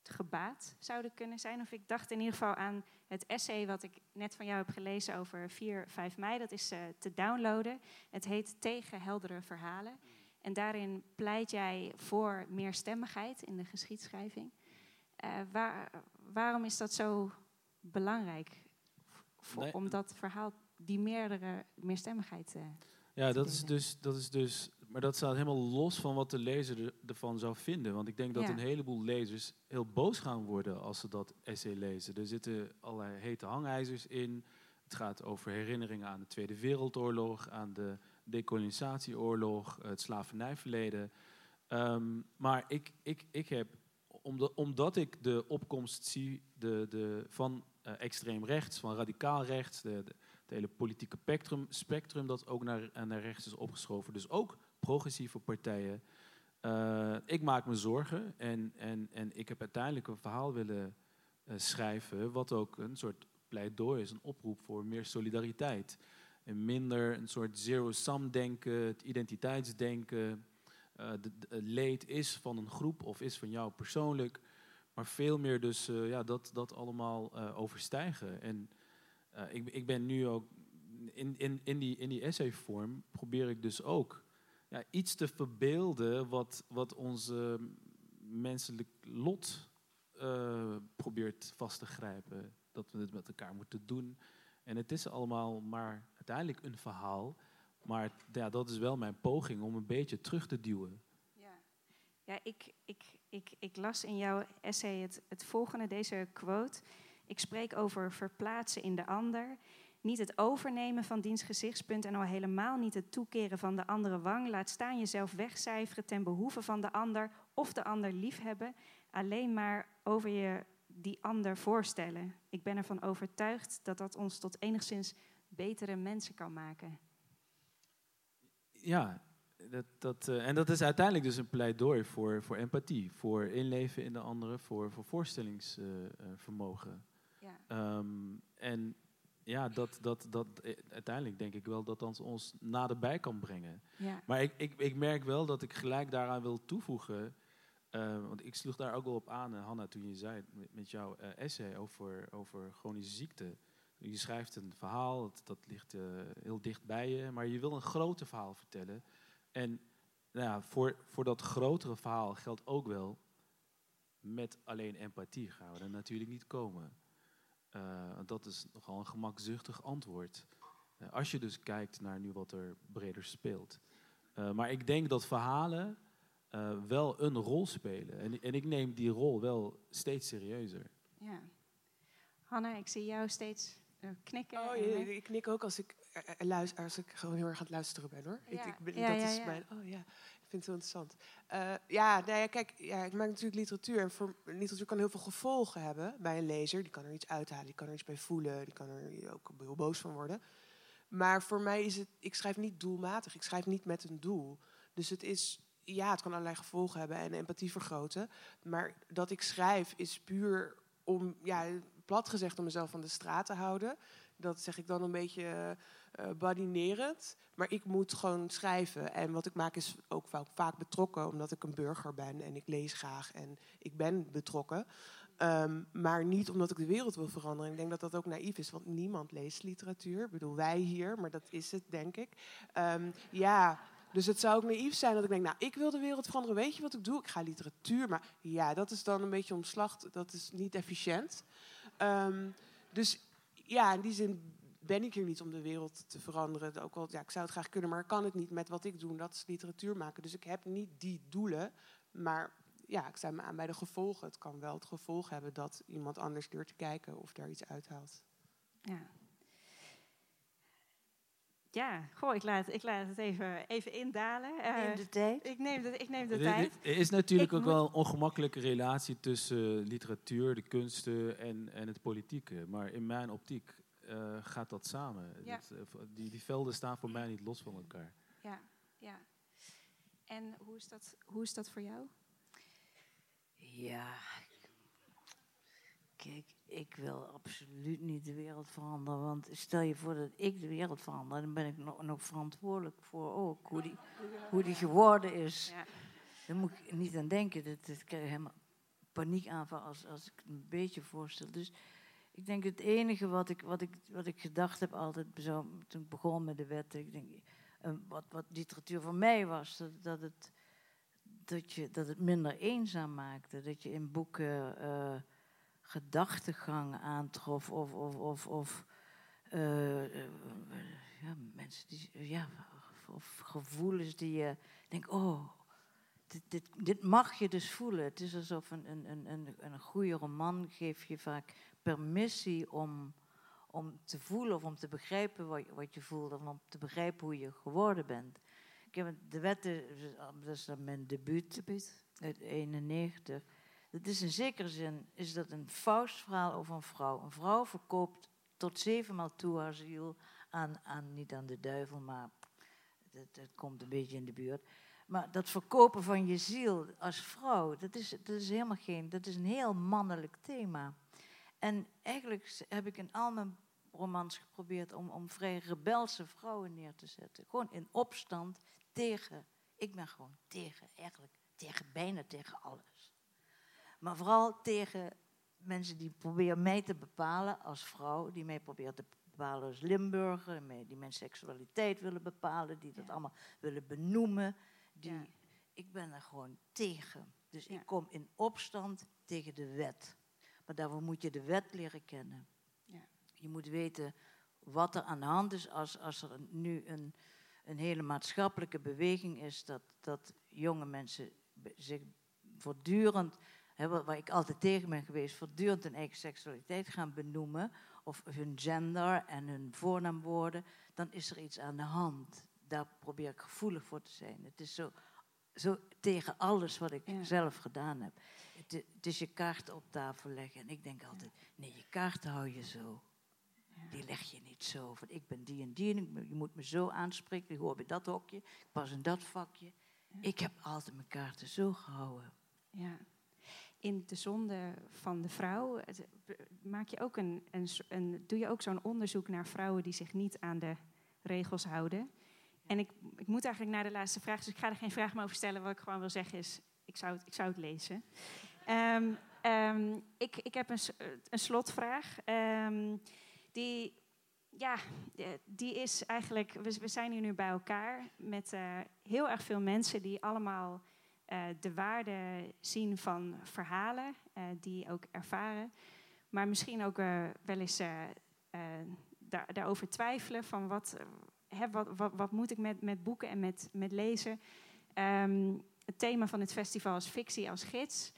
gebaat zouden kunnen zijn. Of ik dacht in ieder geval aan het essay wat ik net van jou heb gelezen over 4, 5 mei. Dat is uh, te downloaden. Het heet Tegen heldere verhalen. En daarin pleit jij voor meer stemmigheid in de geschiedschrijving. Uh, waar, waarom is dat zo belangrijk? Voor, nee. Om dat verhaal, die meerdere, meerstemmigheid uh,
ja, dat is, dus, dat is dus maar dat staat helemaal los van wat de lezer ervan zou vinden. Want ik denk dat een heleboel lezers heel boos gaan worden als ze dat essay lezen. Er zitten allerlei hete hangijzers in. Het gaat over herinneringen aan de Tweede Wereldoorlog, aan de decolonisatieoorlog, het slavernijverleden. Um, maar ik, ik, ik heb, omdat, omdat ik de opkomst zie de, de, van uh, extreem rechts, van radicaal rechts, de, de, het hele politieke spectrum, spectrum dat ook naar, naar rechts is opgeschoven. Dus ook progressieve partijen. Uh, ik maak me zorgen en, en, en ik heb uiteindelijk een verhaal willen schrijven, wat ook een soort pleidooi is, een oproep voor meer solidariteit. En minder een soort zero-sum denken, het identiteitsdenken. Uh, leed is van een groep of is van jou persoonlijk. Maar veel meer dus ja, dat, dat allemaal overstijgen. En ik, ik ben nu ook in, in, in die, in die essayvorm probeer ik dus ook ja, iets te verbeelden wat, wat onze menselijk lot probeert vast te grijpen. Dat we het met elkaar moeten doen. En het is allemaal maar uiteindelijk een verhaal. Maar ja, dat is wel mijn poging om een beetje terug te duwen.
Ja, ja ik, ik, ik, ik las in jouw essay het, het volgende, deze quote. Ik spreek over verplaatsen in de ander. Niet het overnemen van diens gezichtspunt en al helemaal niet het toekeren van de andere wang. Laat staan jezelf wegcijferen ten behoeve van de ander of de ander liefhebben. Alleen maar over je die ander voorstellen. Ik ben ervan overtuigd dat dat ons tot enigszins betere mensen kan maken.
Ja, dat, dat, uh, en dat is uiteindelijk dus een pleidooi voor, voor empathie, voor inleven in de andere, voor, voor voorstellingsvermogen. Ja. um, en ja, dat, dat, dat eh, uiteindelijk denk ik wel dat dat ons naderbij kan brengen. Ja. Maar ik, ik, ik merk wel dat ik gelijk daaraan wil toevoegen. Uh, want ik sloeg daar ook wel op aan, Hanna, toen je zei met, jouw essay over, over chronische ziekte. Je schrijft een verhaal, dat, dat ligt heel dicht bij je, maar je wil een groter verhaal vertellen. En nou ja, voor, voor dat grotere verhaal geldt ook wel, met alleen empathie gaan we er natuurlijk niet komen. Uh, dat is nogal een gemakzuchtig antwoord. Uh, als je dus kijkt naar nu wat er breder speelt. Maar ik denk dat verhalen wel een rol spelen. En, en, ik neem die rol wel steeds serieuzer.
Ja. Hanna, ik zie jou steeds knikken.
Oh, je, ik knik ook als ik, luister, als ik gewoon heel erg aan het luisteren ben hoor. Ja. Ik, ik, ja, dat is mijn. Oh ja vind het heel interessant. Uh, ja, nou ja, kijk, ja, ik maak natuurlijk literatuur. En voor, literatuur kan heel veel gevolgen hebben bij een lezer. Die kan er iets uithalen, die kan er iets bij voelen, die kan er ook heel boos van worden. Maar voor mij is het, ik schrijf niet doelmatig, ik schrijf niet met een doel. Dus het is, ja, het kan allerlei gevolgen hebben en empathie vergroten. Maar dat ik schrijf is puur om, ja, plat gezegd, om mezelf van de straat te houden. Dat zeg ik dan een beetje uh, badinerend. Maar ik moet gewoon schrijven. En wat ik maak is ook vaak betrokken, omdat ik een burger ben en ik lees graag en ik ben betrokken. Um, maar niet omdat ik de wereld wil veranderen. Ik denk dat dat ook naïef is, want niemand leest literatuur. Ik bedoel, wij hier, maar dat is het, denk ik. Um, ja, dus het zou ook naïef zijn dat ik denk, nou, ik wil de wereld veranderen. Weet je wat ik doe? Ik ga literatuur. Maar ja, dat is dan een beetje omslacht. Dat is niet efficiënt. Um, dus ja, in die zin ben ik hier niet om de wereld te veranderen. Ook wel, ja, ik zou het graag kunnen, maar kan het niet met wat ik doe. Dat is literatuur maken. Dus ik heb niet die doelen. Maar ja, ik sta me aan bij de gevolgen. Het kan wel het gevolg hebben dat iemand anders durft te kijken of daar iets uithaalt.
Ja. Ja, goh, ik laat, ik laat het even, even indalen.
Uh, neem de tijd.
Ik neem de, ik neem de tijd.
Er is natuurlijk ook wel een ongemakkelijke relatie tussen literatuur, de kunsten en, en het politieke. Maar in mijn optiek uh, gaat dat samen. Ja. die, die velden staan voor mij niet los van elkaar.
Ja, ja. En hoe is dat, hoe is dat voor jou?
Ja, kijk, ik wil absoluut niet de wereld veranderen. Want stel je voor dat ik de wereld verander, dan ben ik nog, nog verantwoordelijk voor ook hoe die, hoe die geworden is. Ja. Daar moet ik niet aan denken. Dat, dat krijg je helemaal paniekaanval als, als ik het een beetje voorstel. Dus ik denk het enige wat ik, wat ik, wat ik gedacht heb altijd zo, toen ik begon met de wetten, ik denk, eh, wat, wat literatuur voor mij was, dat, dat, het, dat, je, dat het minder eenzaam maakte. Dat je in boeken uh, gedachtegang aantrof of, of, of, of uh, ja, mensen die, ja, of gevoelens die je denkt, oh, dit, dit, dit, mag je dus voelen. Het is alsof een, een, een, een goede roman geeft je vaak permissie om, om te voelen of om te begrijpen wat, wat je voelt of om te begrijpen hoe je geworden bent. Ik heb de wetten, dat is dan mijn debuut, debuut. uit 91. Dat is in zekere zin is dat een faustverhaal over een vrouw. Een vrouw verkoopt tot zevenmaal toe haar ziel aan, aan, niet aan de duivel, maar het, komt een beetje in de buurt. Maar dat verkopen van je ziel als vrouw, dat is, dat is helemaal geen, dat is een heel mannelijk thema. En eigenlijk heb ik in al mijn romans geprobeerd om, om vrij rebelse vrouwen neer te zetten. Gewoon in opstand tegen, ik ben gewoon tegen, eigenlijk tegen, bijna tegen alles. Maar vooral tegen mensen die proberen mij te bepalen als vrouw, die mij proberen te bepalen als Limburger, die mijn seksualiteit willen bepalen, die dat allemaal willen benoemen. Die, Ik ben er gewoon tegen. Dus ik kom in opstand tegen de wet. Maar daarvoor moet je de wet leren kennen. Je moet weten wat er aan de hand is als, als er nu een, een hele maatschappelijke beweging is dat, dat jonge mensen zich voortdurend, hè, waar ik altijd tegen ben geweest, voortdurend hun eigen seksualiteit gaan benoemen of hun gender en hun voornaamwoorden, dan is er iets aan de hand. Daar probeer ik gevoelig voor te zijn. Het is zo, zo tegen alles wat ik zelf gedaan heb. Het, het, is je kaart op tafel leggen. En ik denk altijd, nee, je kaart hou je zo. Die leg je niet zo. Van ik ben die en die en je moet me zo aanspreken. Ik hoor bij dat hokje, ik pas in dat vakje. Ik heb altijd mijn kaarten zo gehouden.
Ja in de zonde van de vrouw maak je ook een, een, een doe je ook zo'n onderzoek naar vrouwen die zich niet aan de regels houden. En ik, ik moet eigenlijk naar de laatste vraag, dus ik ga er geen vraag meer over stellen. Wat ik gewoon wil zeggen is, ik zou het, ik zou het lezen. Ehm, ehm, ik, ik heb een, een slotvraag. Um, die, ja, die is eigenlijk, we, we, zijn hier nu bij elkaar met uh, heel erg veel mensen die allemaal de waarde zien van verhalen, uh, die ook ervaren. Maar misschien ook uh, wel eens daar, daarover twijfelen van wat, hè, wat, wat, moet ik met, met boeken en met, met lezen. Um, het thema van het festival is fictie als gids.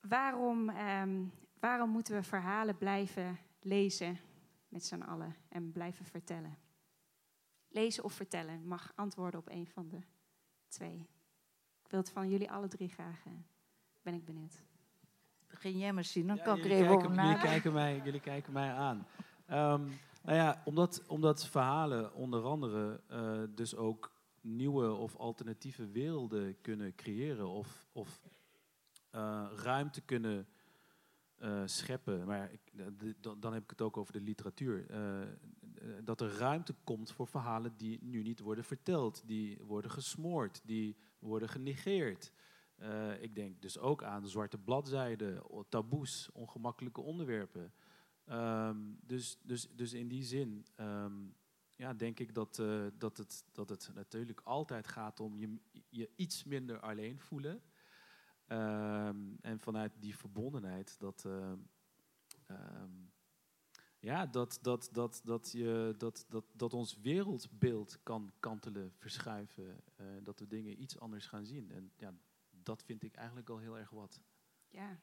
Waarom, um, waarom moeten we verhalen blijven lezen met z'n allen en blijven vertellen? Lezen of vertellen mag antwoorden op een van de twee. Ik wil het van jullie alle drie graag. Uh, ben ik benieuwd.
Begin jij maar zien, dan kan ik er even over
Jullie kijken mij, jullie kijken mij aan. Um, nou ja, omdat, omdat verhalen onder andere uh, dus ook nieuwe of alternatieve werelden kunnen creëren of, of uh, ruimte kunnen uh, scheppen. Maar ik, dan heb ik het ook over de literatuur. Eh, dat er ruimte komt voor verhalen die nu niet worden verteld, die worden gesmoord, die worden genegeerd. Uh, ik denk dus ook aan zwarte bladzijden, taboes, ongemakkelijke onderwerpen. Um, dus, dus, dus in die zin um, ja, denk ik dat, uh, dat, het, dat het natuurlijk altijd gaat om je, je iets minder alleen voelen. Um, en vanuit die verbondenheid dat, ja, dat, dat, dat, dat, je, dat, dat, dat ons wereldbeeld kan kantelen, verschuiven. Uh, dat we dingen iets anders gaan zien. En ja, dat vind ik eigenlijk al heel erg wat.
Ja,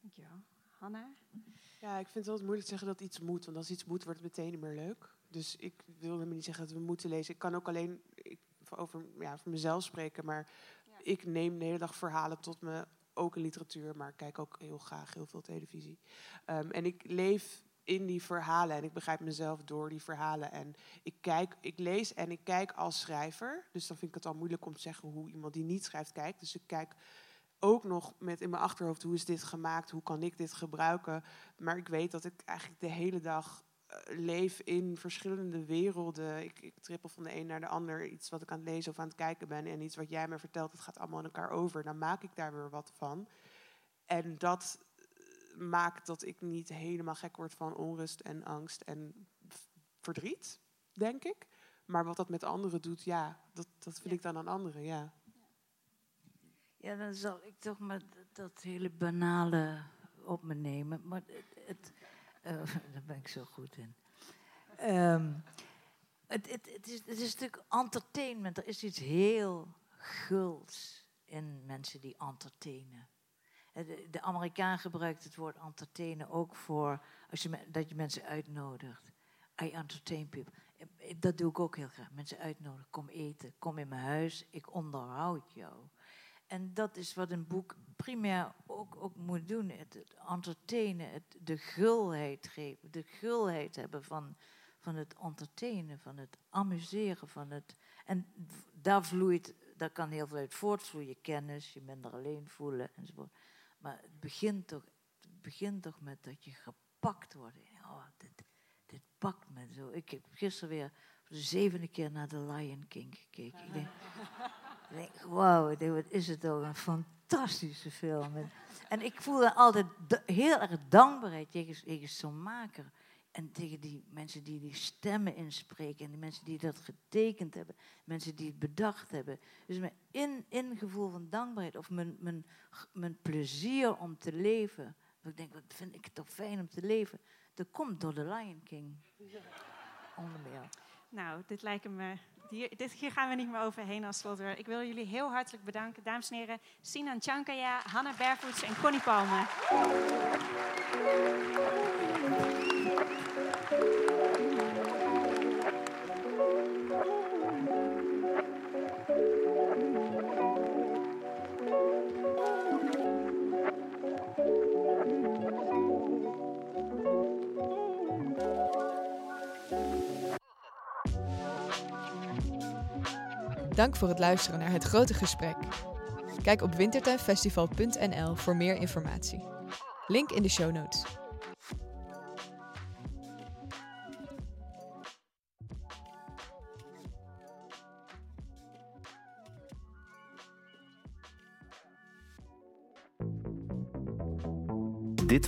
dankjewel. Hanna?
Ja, ik vind het altijd moeilijk te zeggen dat iets moet. Want als iets moet, wordt het meteen niet meer leuk. Dus ik wil helemaal niet zeggen dat we moeten lezen. Ik kan ook alleen ik, over, ja, voor mezelf spreken. Maar ja. ik neem de hele dag verhalen tot me ook in literatuur, maar ik kijk ook heel graag heel veel televisie. Um, en ik leef in die verhalen en ik begrijp mezelf door die verhalen. En ik kijk, ik lees en ik kijk als schrijver. Dus dan vind ik het al moeilijk om te zeggen hoe iemand die niet schrijft kijkt. Dus ik kijk ook nog met in mijn achterhoofd hoe is dit gemaakt, hoe kan ik dit gebruiken. Maar ik weet dat ik eigenlijk de hele dag eh, leef in verschillende werelden. Ik, ik trippel van de een naar de ander. Iets wat ik aan het lezen of aan het kijken ben. En iets wat jij me vertelt, dat gaat allemaal aan elkaar over. Dan maak ik daar weer wat van. En dat maakt dat ik niet helemaal gek word van onrust en angst en verdriet, denk ik. Maar wat dat met anderen doet, ja, dat, dat vind ik dan aan anderen, ja.
Ja, dan zal ik toch maar dat hele banale op me nemen. Maar het, het, eh, daar ben ik zo goed in. Ehm, het, het, het, is, het is natuurlijk entertainment. Er is iets heel guls in mensen die entertainen. Eh, De, Amerikaan gebruikt het woord entertainen ook voor als je, dat je mensen uitnodigt. I entertain people. Eh, eh, Dat doe ik ook heel graag. Mensen uitnodigen. Kom eten. Kom in mijn huis. Ik onderhoud jou. En dat is wat een boek primair ook, ook moet doen. Het, entertainen, de gulheid geven. De gulheid hebben van, van het entertainen, van het amuseren. Van het, en daar vloeit, daar kan heel veel uit voortvloeien. Kennis, je minder alleen voelen enzovoort. Maar het begint toch, het begint toch met dat je gepakt wordt. Oh, dit, dit pakt me zo. Ik heb gisteren weer voor de zevende keer naar The Lion King gekeken. Ik denk, ik wauw, wat is het toch een fantastische film. En, ik voelde altijd heel erg dankbaarheid tegen, tegen zo'n maker. En tegen die mensen die die stemmen inspreken. En die mensen die dat getekend hebben. Mensen die het bedacht hebben. Dus mijn in, ingevoel van dankbaarheid. Of mijn, mijn, mijn plezier om te leven. Dat ik denk, wat vind ik toch fijn om te leven. Dat komt door de Lion King. Onder meer.
Nou, dit lijken me. Hier, dit, hier gaan we niet meer overheen als slotwoord. Ik wil jullie heel hartelijk bedanken, dames en heren. Sinan Chankaya, Hanna Bervoets en Connie Palme.
Dank voor het luisteren naar het grote gesprek. Kijk op wintertuinfestival.nl voor meer informatie. Link in de show notes.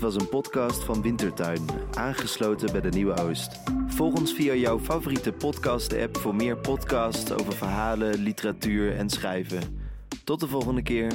Was een podcast van Wintertuin, aangesloten bij de Nieuwe Oost. Volg ons via jouw favoriete podcast-app voor meer podcasts over verhalen, literatuur en schrijven. Tot de volgende keer.